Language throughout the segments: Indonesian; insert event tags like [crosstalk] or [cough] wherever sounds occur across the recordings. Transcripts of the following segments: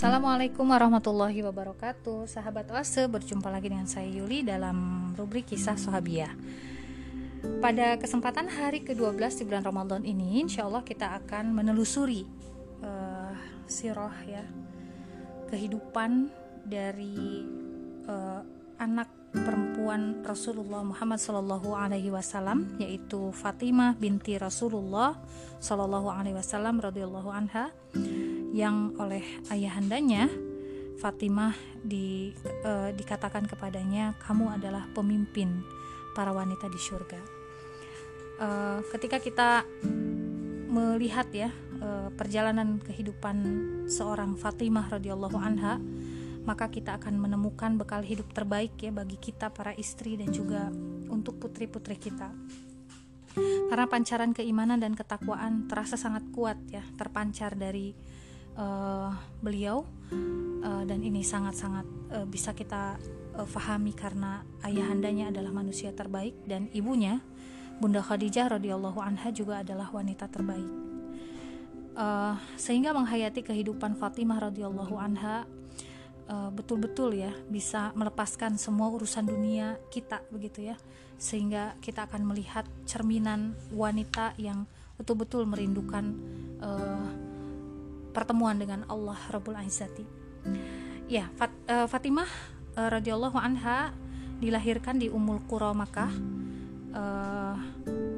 Assalamualaikum warahmatullahi wabarakatuh. Sahabat Oase berjumpa lagi dengan saya Yuli dalam rubrik kisah Sohabiyah Pada kesempatan hari ke-12 di bulan Ramadan ini Insya Allah kita akan menelusuri uh, Sirah ya Kehidupan dari uh, anak perempuan Rasulullah Muhammad Sallallahu Alaihi Wasallam yaitu Fatimah binti Rasulullah Sallallahu Alaihi Wasallam radhiyallahu anha yang oleh ayahandanya Fatimah di, uh, dikatakan kepadanya kamu adalah pemimpin para wanita di surga. Uh, ketika kita melihat ya uh, perjalanan kehidupan seorang Fatimah radhiyallahu anha, maka kita akan menemukan bekal hidup terbaik ya bagi kita para istri dan juga untuk putri-putri kita. Karena pancaran keimanan dan ketakwaan terasa sangat kuat ya, terpancar dari uh, beliau uh, dan ini sangat-sangat uh, bisa kita uh, fahami karena ayahandanya adalah manusia terbaik dan ibunya Bunda Khadijah radhiyallahu anha juga adalah wanita terbaik. Uh, sehingga menghayati kehidupan Fatimah radhiyallahu anha betul-betul uh, ya bisa melepaskan semua urusan dunia kita begitu ya. Sehingga kita akan melihat cerminan wanita yang betul-betul merindukan uh, pertemuan dengan Allah Rabbul Izzati. Ya, Fat, uh, Fatimah uh, radhiyallahu anha dilahirkan di Ummul Qura Makkah. Uh,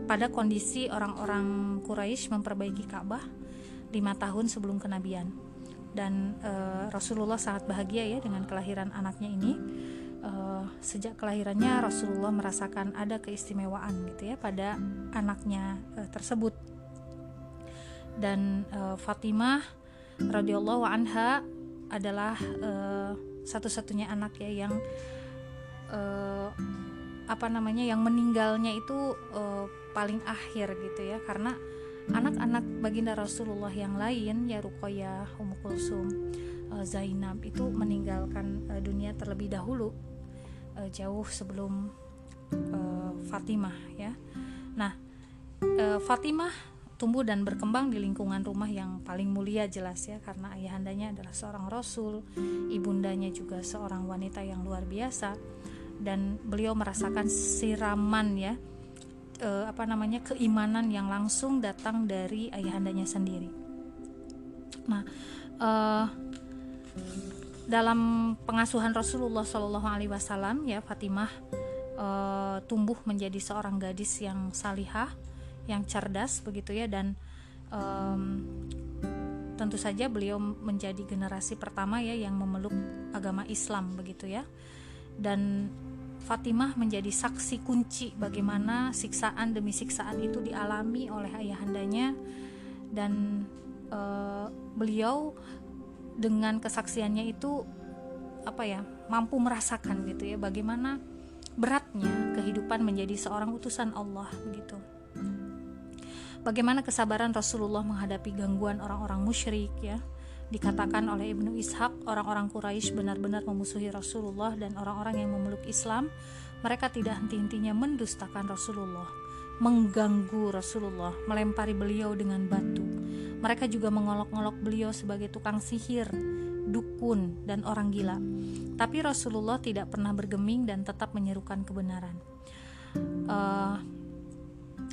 pada kondisi orang-orang Quraisy memperbaiki Ka'bah lima tahun sebelum kenabian dan uh, Rasulullah sangat bahagia ya dengan kelahiran anaknya ini. Uh, sejak kelahirannya Rasulullah merasakan ada keistimewaan gitu ya pada anaknya uh, tersebut. Dan uh, Fatimah radhiyallahu anha adalah uh, satu-satunya anak ya yang uh, apa namanya yang meninggalnya itu uh, paling akhir gitu ya. Karena anak-anak baginda Rasulullah yang lain ya Ruqayyah, Ummu Kulsum, uh, Zainab itu meninggalkan uh, dunia terlebih dahulu uh, jauh sebelum Fatimah ya. Nah, Fatimah tumbuh dan berkembang di lingkungan rumah yang paling mulia jelas ya karena ayahandanya adalah seorang rasul, ibundanya juga seorang wanita yang luar biasa dan beliau merasakan siraman ya e, apa namanya keimanan yang langsung datang dari ayahandanya sendiri. Nah, e, dalam pengasuhan Rasulullah Shallallahu Alaihi Wasallam ya Fatimah e, tumbuh menjadi seorang gadis yang salihah yang cerdas begitu ya dan tentu saja beliau menjadi generasi pertama ya yang memeluk agama Islam begitu ya dan Fatimah menjadi saksi kunci bagaimana siksaan demi siksaan itu dialami oleh ayahandanya. Dan uh, beliau dengan kesaksiannya itu apa ya mampu merasakan gitu ya bagaimana beratnya kehidupan menjadi seorang utusan Allah begitu bagaimana kesabaran Rasulullah menghadapi gangguan orang-orang musyrik ya dikatakan oleh Ibnu Ishaq orang-orang Quraisy benar-benar memusuhi Rasulullah dan orang-orang yang memeluk Islam mereka tidak henti-hentinya mendustakan Rasulullah mengganggu Rasulullah melempari beliau dengan batu. Mereka juga mengolok-olok beliau sebagai tukang sihir dukun dan orang gila. Tapi Rasulullah tidak pernah bergeming dan tetap menyerukan kebenaran. Uh,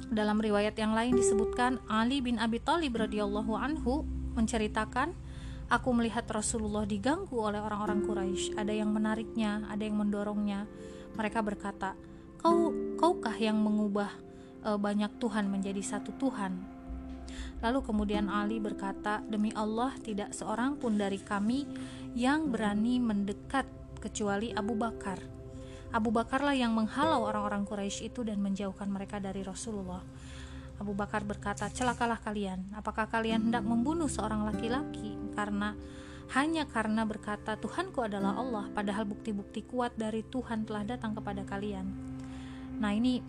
dalam riwayat yang lain disebutkan Ali bin Abi Thalib radhiyallahu anhu menceritakan Aku melihat Rasulullah diganggu oleh orang-orang Quraisy. Ada yang menariknya, ada yang mendorongnya. Mereka berkata, "Kau kaukah yang mengubah e, banyak Tuhan menjadi satu Tuhan?" Lalu kemudian Ali berkata, "Demi Allah, tidak seorang pun dari kami yang berani mendekat kecuali Abu Bakar." Abu Bakarlah yang menghalau orang-orang Quraisy itu dan menjauhkan mereka dari Rasulullah. Abu Bakar berkata, "Celakalah kalian. Apakah kalian hendak membunuh seorang laki-laki karena hanya karena berkata Tuhanku adalah Allah, padahal bukti-bukti kuat dari Tuhan telah datang kepada kalian." Nah, ini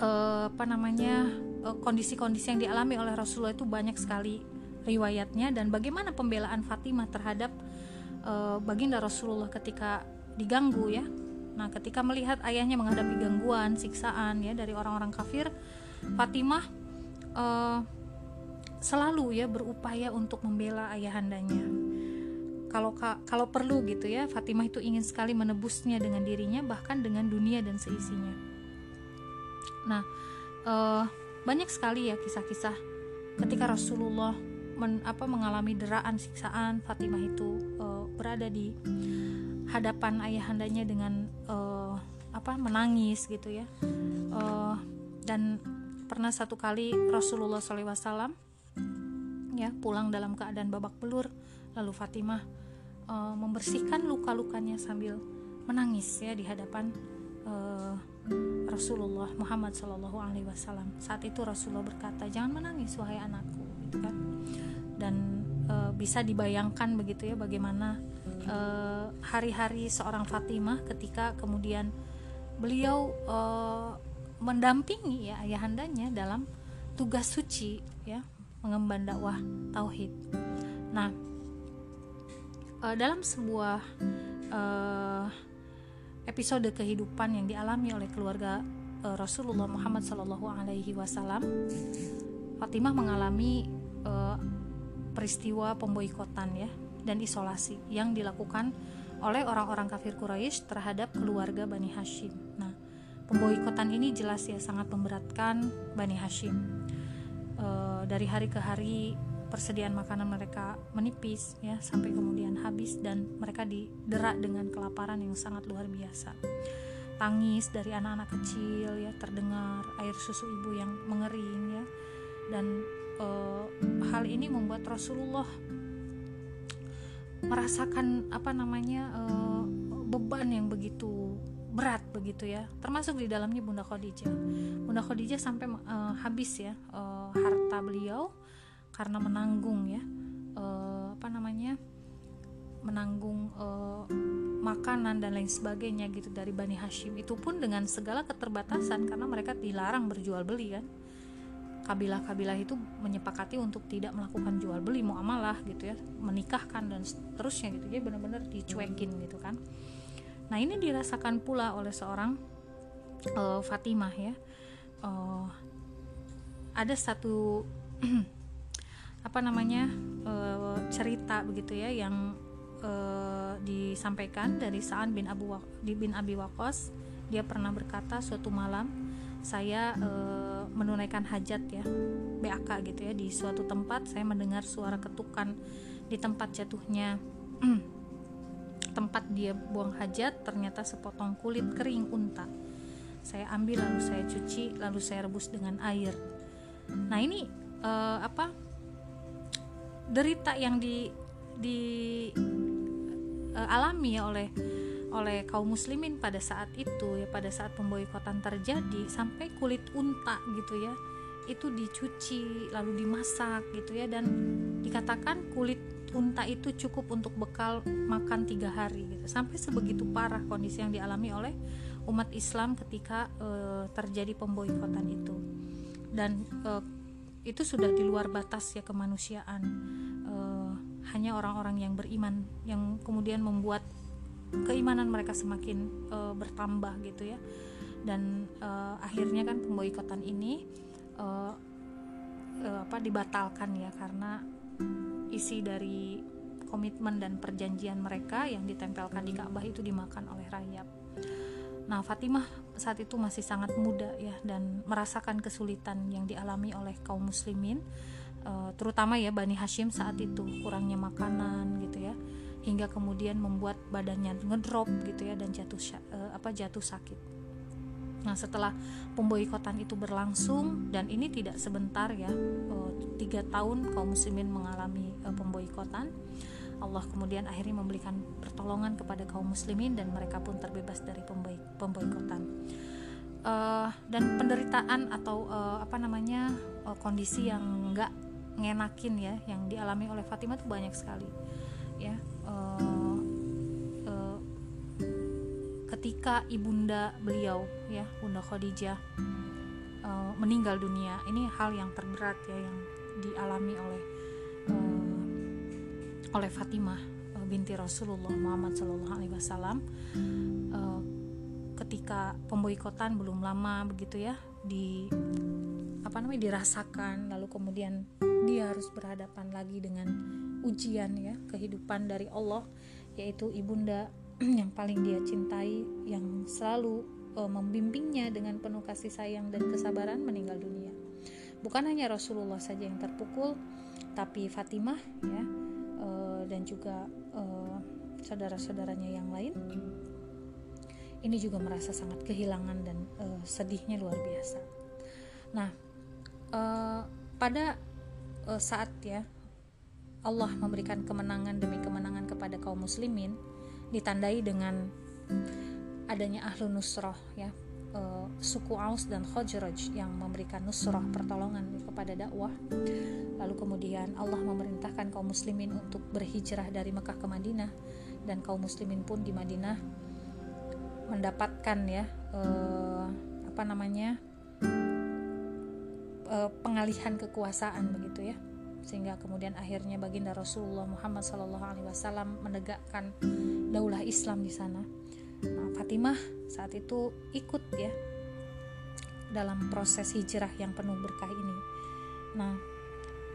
uh, apa namanya? eh, kondisi-kondisi yang dialami oleh Rasulullah itu banyak sekali riwayatnya dan bagaimana pembelaan Fatimah terhadap uh, baginda Rasulullah ketika diganggu ya. Nah, ketika melihat ayahnya menghadapi gangguan, siksaan ya dari orang-orang kafir, Fatimah uh, selalu ya berupaya untuk membela ayahandanya. kalau kalau perlu gitu ya Fatimah itu ingin sekali menebusnya dengan dirinya bahkan dengan dunia dan seisinya nah uh, banyak sekali ya kisah-kisah ketika Rasulullah men, apa mengalami deraan siksaan Fatimah itu uh, berada di hadapan ayahandanya dengan uh, apa menangis gitu ya uh, dan pernah satu kali Rasulullah SAW ya pulang dalam keadaan babak belur. Lalu Fatimah uh, membersihkan luka-lukanya sambil menangis ya di hadapan uh, Rasulullah Muhammad Shallallahu Alaihi Wasallam. Saat itu Rasulullah berkata jangan menangis wahai anakku gitu kan. Dan uh, bisa dibayangkan begitu ya bagaimana hari-hari seorang Fatimah ketika kemudian beliau uh, mendampingi ya ayahandanya dalam tugas suci ya mengemban dakwah tauhid. Nah, uh, dalam sebuah uh, episode kehidupan yang dialami oleh keluarga uh, Rasulullah Muhammad Shallallahu Alaihi Wasallam, Fatimah mengalami uh, peristiwa pemboikotan ya dan isolasi yang dilakukan oleh orang-orang kafir Quraisy terhadap keluarga Bani Hashim. Nah, pemboikotan ini jelas ya sangat memberatkan Bani Hashim. E, dari hari ke hari persediaan makanan mereka menipis ya sampai kemudian habis dan mereka didera dengan kelaparan yang sangat luar biasa. Tangis dari anak-anak kecil ya terdengar air susu ibu yang mengering ya dan e, hal ini membuat Rasulullah merasakan apa namanya uh, beban yang begitu berat begitu ya. Termasuk di dalamnya Bunda Khadijah. Bunda Khadijah sampai uh, habis ya uh, harta beliau karena menanggung ya uh, apa namanya menanggung uh, makanan dan lain sebagainya gitu dari Bani Hashim. Itu pun dengan segala keterbatasan karena mereka dilarang berjual beli kan. Kabilah-kabilah itu menyepakati untuk tidak melakukan jual beli muamalah gitu ya menikahkan dan seterusnya gitu. Jadi benar-benar dicuekin gitu kan nah ini dirasakan pula oleh seorang uh, Fatimah ya. Uh, ada satu [clears throat] apa namanya uh, cerita begitu ya yang uh, disampaikan dari Sa'an bin Abu bin Abi Waqqas. Dia pernah berkata suatu malam saya uh, menunaikan hajat ya BAK gitu ya di suatu tempat saya mendengar suara ketukan di tempat jatuhnya [clears throat] tempat dia buang hajat ternyata sepotong kulit kering unta. Saya ambil lalu saya cuci lalu saya rebus dengan air. Nah ini uh, apa derita yang di di uh, alami ya oleh oleh kaum muslimin pada saat itu ya pada saat pemboikotan terjadi sampai kulit unta gitu ya itu dicuci lalu dimasak gitu ya dan dikatakan kulit unta itu cukup untuk bekal makan tiga hari gitu. Sampai sebegitu parah kondisi yang dialami oleh umat Islam ketika e, terjadi pemboikotan itu. Dan e, itu sudah di luar batas ya kemanusiaan. E, hanya orang-orang yang beriman yang kemudian membuat keimanan mereka semakin uh, bertambah gitu ya. Dan uh, akhirnya kan pemboikotan ini uh, uh, apa dibatalkan ya karena isi dari komitmen dan perjanjian mereka yang ditempelkan di Ka'bah itu dimakan oleh rayap. Nah, Fatimah saat itu masih sangat muda ya dan merasakan kesulitan yang dialami oleh kaum muslimin uh, terutama ya Bani Hashim saat itu kurangnya makanan gitu ya hingga kemudian membuat badannya ngedrop gitu ya dan jatuh uh, apa jatuh sakit. Nah setelah pemboikotan itu berlangsung dan ini tidak sebentar ya uh, tiga tahun kaum muslimin mengalami uh, pemboikotan. Allah kemudian akhirnya memberikan pertolongan kepada kaum muslimin dan mereka pun terbebas dari pemboikotan. Uh, dan penderitaan atau uh, apa namanya uh, kondisi yang enggak ngenakin ya yang dialami oleh Fatimah itu banyak sekali ya uh, ketika ibunda beliau ya bunda Khadijah uh, meninggal dunia. Ini hal yang terberat ya yang dialami oleh uh, oleh Fatimah uh, binti Rasulullah Muhammad Shallallahu Alaihi Wasallam. Uh, ketika pemboikotan belum lama begitu ya di apa namanya dirasakan lalu kemudian dia harus berhadapan lagi dengan ujian ya kehidupan dari Allah yaitu ibunda [clears throat] yang paling dia cintai yang selalu uh, membimbingnya dengan penuh kasih sayang dan kesabaran meninggal dunia. Bukan hanya Rasulullah saja yang terpukul, tapi Fatimah ya uh, dan juga uh, saudara-saudaranya yang lain ini juga merasa sangat kehilangan dan uh, sedihnya luar biasa. Nah, uh, pada uh, saat ya Allah memberikan kemenangan demi kemenangan kepada kaum muslimin ditandai dengan adanya ahlu nusroh ya. Uh, suku Aus dan Khajraj yang memberikan nusroh pertolongan kepada dakwah. Lalu kemudian Allah memerintahkan kaum muslimin untuk berhijrah dari Mekah ke Madinah. Dan kaum muslimin pun di Madinah mendapatkan ya uh, apa namanya uh, pengalihan kekuasaan begitu ya sehingga kemudian akhirnya baginda Rasulullah Muhammad SAW menegakkan daulah Islam di sana. Nah, Fatimah saat itu ikut ya dalam proses hijrah yang penuh berkah ini. Nah,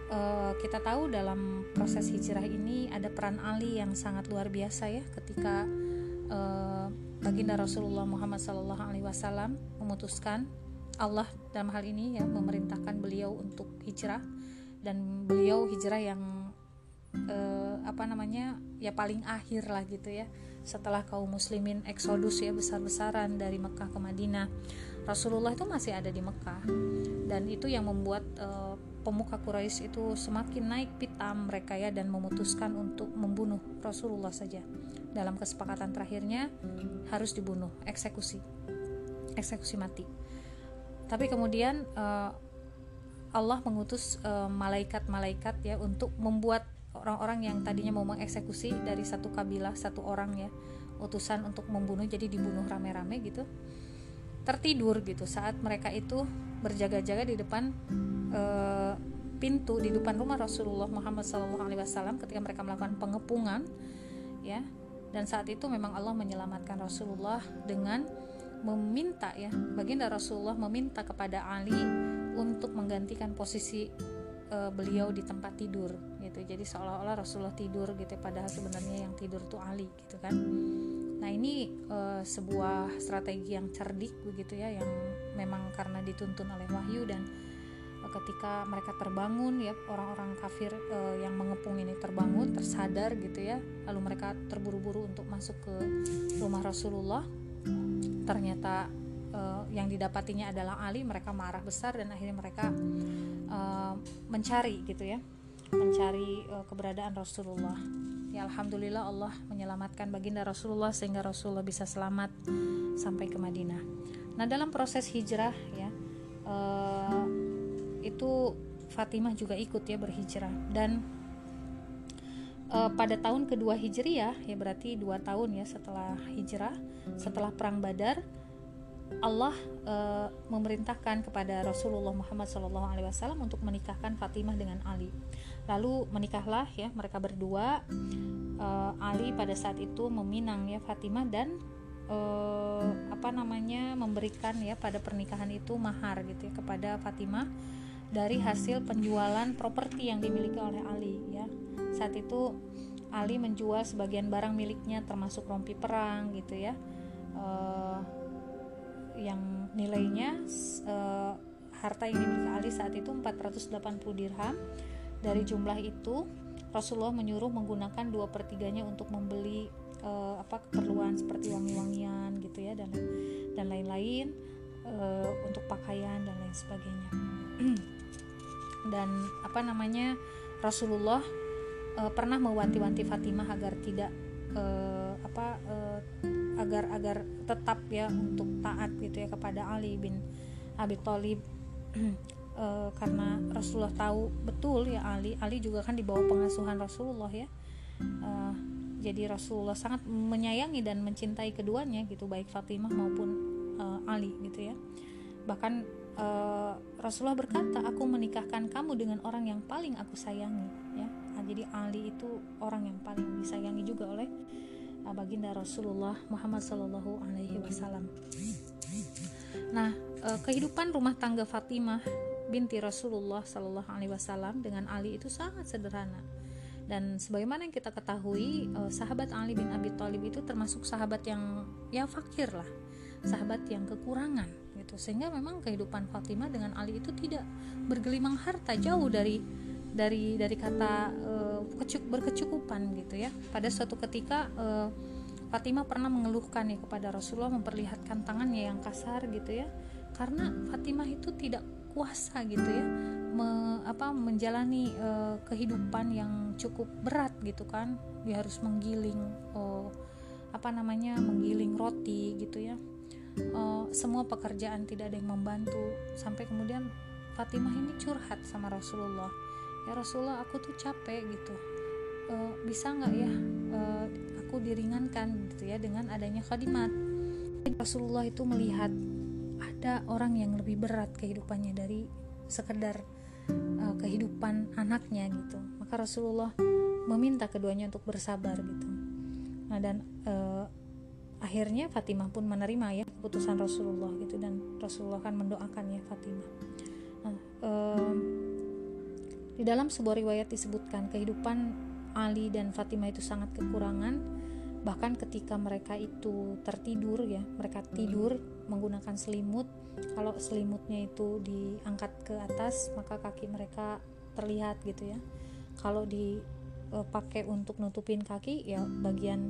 uh, kita tahu dalam proses hijrah ini ada peran Ali yang sangat luar biasa ya ketika uh, baginda Rasulullah Muhammad SAW memutuskan Allah dalam hal ini ya memerintahkan beliau untuk hijrah dan beliau hijrah yang uh, apa namanya ya paling akhir lah gitu ya setelah kaum muslimin eksodus ya besar-besaran dari Mekah ke Madinah. Rasulullah itu masih ada di Mekah dan itu yang membuat uh, pemuka Quraisy itu semakin naik pitam mereka ya dan memutuskan untuk membunuh Rasulullah saja. Dalam kesepakatan terakhirnya harus dibunuh eksekusi eksekusi mati. Tapi kemudian uh, Allah mengutus malaikat-malaikat uh, ya untuk membuat orang-orang yang tadinya mau mengeksekusi dari satu kabilah satu orang ya utusan untuk membunuh jadi dibunuh rame-rame gitu tertidur gitu. Saat mereka itu berjaga-jaga di depan uh, pintu di depan rumah Rasulullah Muhammad SAW ketika mereka melakukan pengepungan ya. Dan saat itu memang Allah menyelamatkan Rasulullah dengan meminta ya baginda Rasulullah meminta kepada Ali untuk menggantikan posisi uh, beliau di tempat tidur gitu. Jadi seolah-olah Rasulullah tidur gitu padahal sebenarnya yang tidur tuh Ali gitu kan. Nah ini uh, sebuah strategi yang cerdik begitu ya yang memang karena dituntun oleh wahyu dan uh, ketika mereka terbangun ya orang-orang kafir yang mengepung ini terbangun tersadar gitu ya. Lalu mereka terburu-buru untuk masuk ke rumah Rasulullah. Ternyata uh, yang didapatinya adalah Ali mereka marah besar dan akhirnya mereka uh, mencari gitu ya mencari uh, keberadaan Rasulullah. Ya Alhamdulillah Allah menyelamatkan baginda Rasulullah sehingga Rasulullah bisa selamat sampai ke Madinah. Nah dalam proses hijrah ya uh, itu Fatimah juga ikut ya berhijrah dan uh, pada tahun kedua hijriah ya berarti dua tahun ya setelah hijrah setelah perang Badar Allah e, memerintahkan kepada Rasulullah Muhammad SAW untuk menikahkan Fatimah dengan Ali. Lalu menikahlah ya mereka berdua. E, Ali pada saat itu meminang ya Fatimah dan e, apa namanya memberikan ya pada pernikahan itu mahar gitu ya kepada Fatimah dari hasil penjualan properti yang dimiliki oleh Ali ya. Saat itu Ali menjual sebagian barang miliknya termasuk rompi perang gitu ya. E, yang nilainya uh, harta yang dimiliki Ali saat itu 480 dirham. Dari jumlah itu Rasulullah menyuruh menggunakan dua pertiganya untuk membeli uh, apa keperluan seperti wangi-wangian gitu ya dan dan lain-lain uh, untuk pakaian dan lain sebagainya. [clears throat] Dan apa namanya Rasulullah uh, pernah mewanti-wanti Fatimah agar tidak uh, apa uh, agar agar tetap ya untuk taat gitu ya kepada Ali bin Abi Thalib. Uh, [clears throat] karena Rasulullah tahu betul ya Ali Ali juga kan di bawah pengasuhan Rasulullah ya. Uh, jadi Rasulullah sangat menyayangi dan mencintai keduanya gitu baik Fatimah maupun uh, Ali gitu ya. Bahkan uh, Rasulullah berkata aku menikahkan kamu dengan orang yang paling aku sayangi ya. Nah, jadi Ali itu orang yang paling disayangi juga oleh baginda Rasulullah Muhammad Sallallahu Alaihi Wasallam. Nah, uh, kehidupan rumah tangga Fatimah binti Rasulullah Shallallahu Alaihi Wasallam dengan Ali itu sangat sederhana. Dan sebagaimana yang kita ketahui uh, sahabat Ali bin Abi Thalib itu termasuk sahabat yang ya fakir lah. Sahabat yang kekurangan gitu. Sehingga memang kehidupan Fatimah dengan Ali itu tidak bergelimang harta jauh dari dari dari kata uh, kecuk, berkecukupan gitu ya. Pada suatu ketika uh, Fatimah pernah mengeluhkan ya kepada Rasulullah memperlihatkan tangannya yang kasar gitu ya. Karena Fatimah itu tidak kuasa gitu ya me, apa menjalani uh, kehidupan yang cukup berat gitu kan. Dia harus menggiling uh, apa namanya menggiling roti gitu ya. Uh, semua pekerjaan tidak ada yang membantu. Sampai kemudian Fatimah ini curhat sama Rasulullah ya Rasulullah aku tuh capek gitu. Uh, bisa nggak ya uh, aku diringankan gitu ya dengan adanya khadimat Rasulullah itu melihat ada orang yang lebih berat kehidupannya dari sekedar uh, kehidupan anaknya gitu. Maka Rasulullah meminta keduanya untuk bersabar gitu. Nah dan uh, akhirnya Fatimah pun menerima ya keputusan Rasulullah gitu. Dan Rasulullah kan mendoakan ya Fatimah. Nah, uh, di dalam sebuah riwayat disebutkan kehidupan Ali dan Fatimah itu sangat kekurangan. Bahkan ketika mereka itu tertidur ya mereka tidur menggunakan selimut. Kalau selimutnya itu diangkat ke atas maka kaki mereka terlihat gitu ya. Kalau dipakai untuk nutupin kaki ya bagian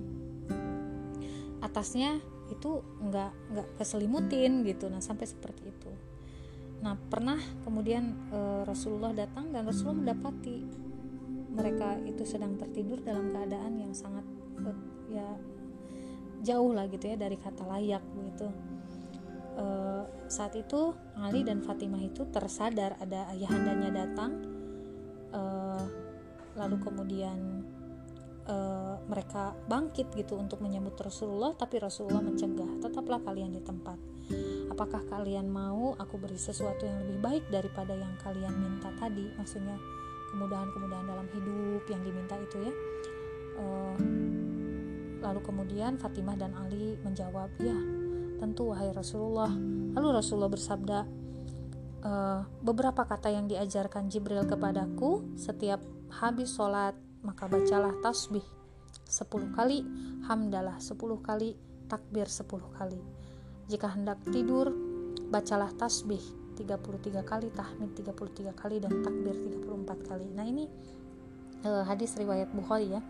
atasnya itu nggak nggak keselimutin gitu. Nah sampai seperti itu Nah, pernah kemudian e, Rasulullah datang dan Rasulullah mendapati mereka itu sedang tertidur dalam keadaan yang sangat e, ya jauh lah gitu ya dari kata layak begitu. E, saat itu Ali dan Fatimah itu tersadar ada ayahandanya datang, e, lalu kemudian e, mereka bangkit gitu untuk menyambut Rasulullah, tapi Rasulullah mencegah, tetaplah kalian di tempat apakah kalian mau aku beri sesuatu yang lebih baik daripada yang kalian minta tadi? Maksudnya kemudahan-kemudahan dalam hidup yang diminta itu ya. Uh, lalu kemudian Fatimah dan Ali menjawab ya tentu wahai Rasulullah. Lalu Rasulullah bersabda uh, beberapa kata yang diajarkan Jibril kepadaku setiap habis sholat maka bacalah tasbih 10 kali hamdalah 10 kali takbir 10 kali jika hendak tidur, bacalah tasbih 33 kali, tahmid 33 kali dan takbir 34 kali. Nah, ini uh, hadis riwayat Bukhari ya.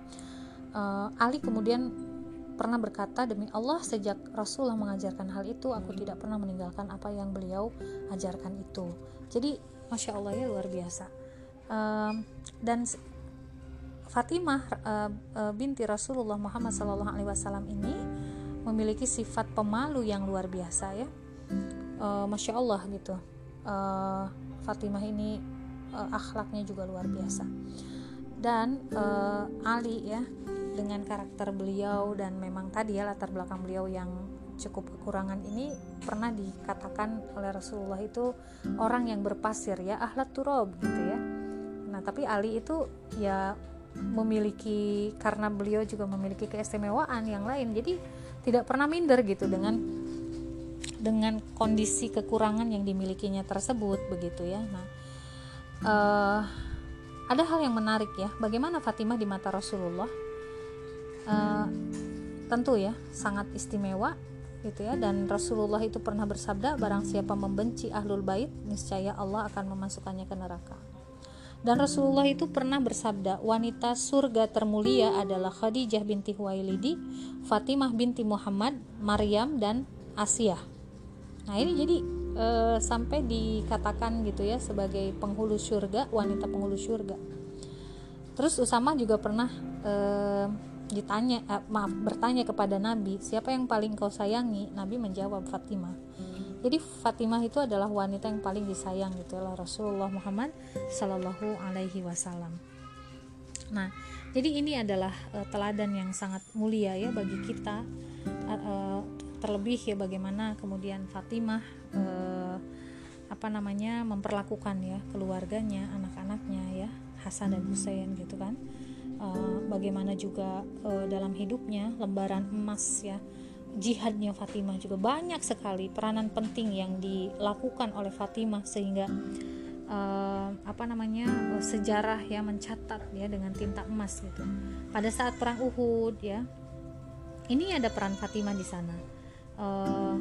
Uh, Ali kemudian pernah berkata demi Allah sejak Rasulullah mengajarkan hal itu aku tidak pernah meninggalkan apa yang beliau ajarkan itu. Jadi masya Allah ya luar biasa. Uh, dan Fatimah uh, binti Rasulullah Muhammad SAW ini memiliki sifat pemalu yang luar biasa ya. Uh, masya Allah gitu. Uh, Fatimah ini uh, akhlaknya juga luar biasa. Dan uh, Ali ya dengan karakter beliau dan memang tadi ya latar belakang beliau yang cukup kekurangan ini pernah dikatakan oleh Rasulullah itu orang yang berpasir ya ahlat turab gitu ya. Nah tapi Ali itu ya memiliki karena beliau juga memiliki keistimewaan yang lain. Jadi tidak pernah minder gitu dengan dengan kondisi kekurangan yang dimilikinya tersebut begitu ya. Nah uh, ada hal yang menarik ya. Bagaimana Fatimah di mata Rasulullah? Uh, tentu ya sangat istimewa gitu ya. Dan Rasulullah itu pernah bersabda barang siapa membenci ahlul bait niscaya Allah akan memasukkannya ke neraka dan Rasulullah itu pernah bersabda, wanita surga termulia adalah Khadijah binti Huwailidi, Fatimah binti Muhammad, Maryam dan Asia. Nah ini jadi e, sampai dikatakan gitu ya sebagai penghulu surga, wanita penghulu surga. Terus Usama juga pernah e, ditanya, eh, maaf bertanya kepada Nabi, siapa yang paling kau sayangi? Nabi menjawab Fatimah jadi Fatimah itu adalah wanita yang paling disayang gitu oleh Rasulullah Muhammad Shallallahu Alaihi Wasallam. Nah, jadi ini adalah uh, teladan yang sangat mulia ya bagi kita. Uh, terlebih ya bagaimana kemudian Fatimah uh, apa namanya memperlakukan ya keluarganya, anak-anaknya ya Hasan dan Husain gitu kan. Uh, bagaimana juga uh, dalam hidupnya lembaran emas ya jihadnya Fatimah juga banyak sekali peranan penting yang dilakukan oleh Fatimah sehingga uh, apa namanya uh, sejarah ya mencatat ya dengan tinta emas gitu. Pada saat perang Uhud ya ini ada peran Fatimah di sana. Uh,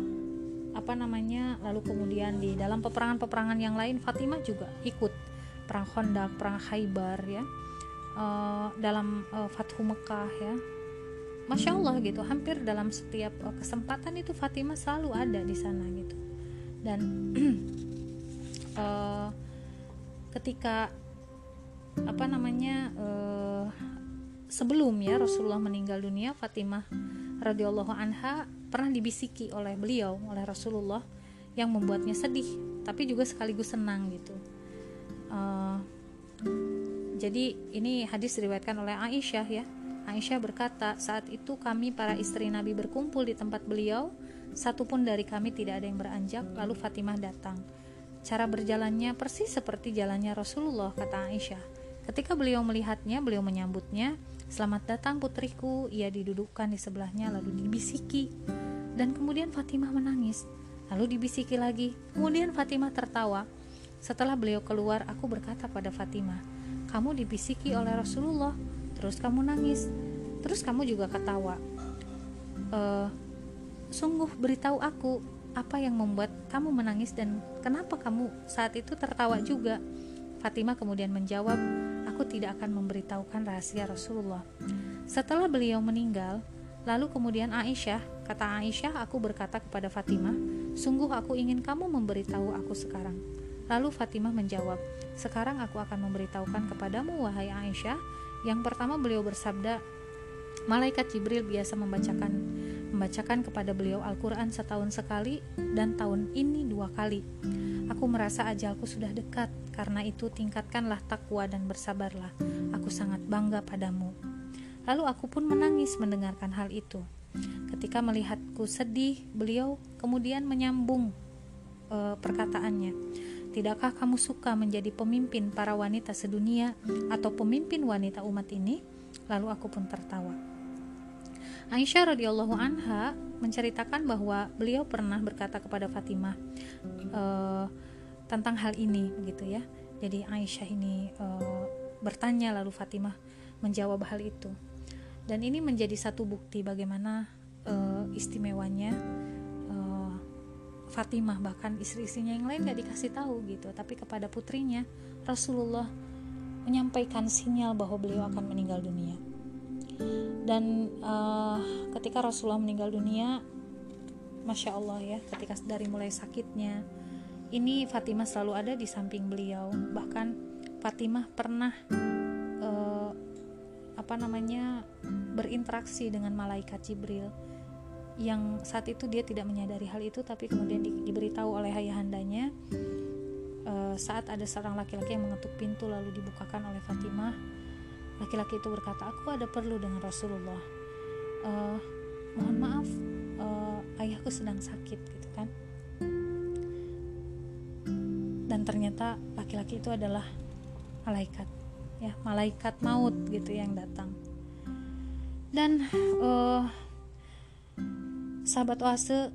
apa namanya lalu kemudian di dalam peperangan-peperangan yang lain Fatimah juga ikut. Perang Khandaq perang Khaybar ya. Uh, dalam Fathu Mekah ya Masya Allah gitu hampir dalam setiap uh, kesempatan itu Fatimah selalu ada di sana gitu. Dan uh, [clears throat] ketika apa namanya uh, sebelum ya Rasulullah meninggal dunia Fatimah radhiyallahu anha pernah dibisiki oleh beliau oleh Rasulullah yang membuatnya sedih tapi juga sekaligus senang gitu. Uh, jadi ini hadis diriwayatkan oleh Aisyah ya Aisyah berkata saat itu kami para istri Nabi berkumpul di tempat beliau satupun dari kami tidak ada yang beranjak lalu Fatimah datang Cara berjalannya persis seperti jalannya Rasulullah, kata Aisyah. Ketika beliau melihatnya, beliau menyambutnya, "Selamat datang putriku." Ia didudukkan di sebelahnya lalu dibisiki. Dan kemudian Fatimah menangis. Lalu dibisiki lagi. Kemudian Fatimah tertawa. Setelah beliau keluar, aku berkata pada Fatimah, "Kamu dibisiki oleh Rasulullah, terus kamu nangis, terus kamu juga ketawa." E, sungguh beritahu aku apa yang membuat kamu menangis dan kenapa kamu saat itu tertawa juga? Fatimah kemudian menjawab, aku tidak akan memberitahukan rahasia Rasulullah. Setelah beliau meninggal, lalu kemudian Aisyah, kata Aisyah, aku berkata kepada Fatimah, sungguh aku ingin kamu memberitahu aku sekarang. Lalu Fatimah menjawab, sekarang aku akan memberitahukan kepadamu wahai Aisyah. Yang pertama beliau bersabda, malaikat Jibril biasa membacakan membacakan kepada beliau Al-Quran setahun sekali dan tahun ini dua kali. Aku merasa ajalku sudah dekat, karena itu tingkatkanlah takwa dan bersabarlah. Aku sangat bangga padamu. Lalu aku pun menangis mendengarkan hal itu. Ketika melihatku sedih, beliau kemudian menyambung e, perkataannya. Tidakkah kamu suka menjadi pemimpin para wanita sedunia atau pemimpin wanita umat ini? Lalu aku pun tertawa. Aisyah radhiyallahu anha menceritakan bahwa beliau pernah berkata kepada Fatimah uh, tentang hal ini begitu ya. Jadi Aisyah ini uh, bertanya lalu Fatimah menjawab hal itu. Dan ini menjadi satu bukti bagaimana uh, istimewanya Fatimah bahkan istri-istrinya yang lain gak dikasih tahu gitu, tapi kepada putrinya Rasulullah menyampaikan sinyal bahwa beliau akan meninggal dunia. Dan uh, ketika Rasulullah meninggal dunia masya Allah ya ketika dari mulai sakitnya ini Fatimah selalu ada di samping beliau. Bahkan Fatimah pernah uh, apa namanya berinteraksi dengan malaikat Jibril yang saat itu dia tidak menyadari hal itu tapi kemudian di, diberitahu oleh ayahandanya uh, saat ada seorang laki-laki yang mengetuk pintu lalu dibukakan oleh Fatimah laki-laki itu berkata aku ada perlu dengan Rasulullah. Uh, mohon maaf uh, ayahku sedang sakit gitu kan. Dan ternyata laki-laki itu adalah malaikat ya malaikat maut gitu yang datang. Dan uh, sahabat oase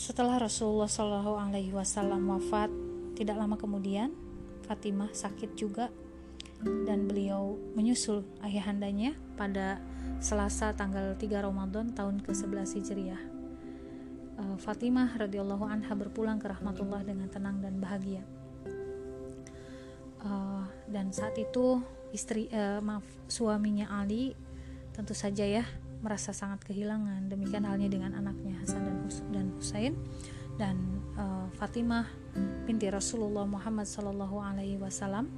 setelah Rasulullah Shallallahu Alaihi Wasallam wafat tidak lama kemudian Fatimah sakit juga dan beliau menyusul ayahandanya pada Selasa tanggal 3 Ramadan tahun ke-11 Hijriah. Uh, Fatimah radhiyallahu anha berpulang ke rahmatullah dengan tenang dan bahagia. Uh, dan saat itu istri uh, maaf suaminya Ali tentu saja ya merasa sangat kehilangan. Demikian halnya dengan anaknya Hasan dan dan Husain dan uh, Fatimah binti Rasulullah Muhammad sallallahu alaihi wasallam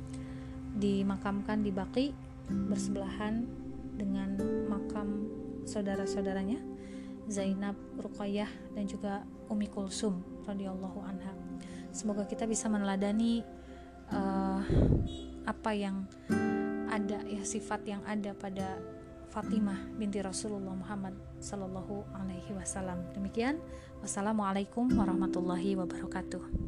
dimakamkan di Baki bersebelahan dengan makam saudara-saudaranya Zainab, Ruqayyah dan juga Umi Kulsum radhiyallahu anha. Semoga kita bisa meneladani uh, apa yang ada ya sifat yang ada pada Fatimah binti Rasulullah Muhammad sallallahu alaihi wasallam. Demikian, wassalamualaikum warahmatullahi wabarakatuh.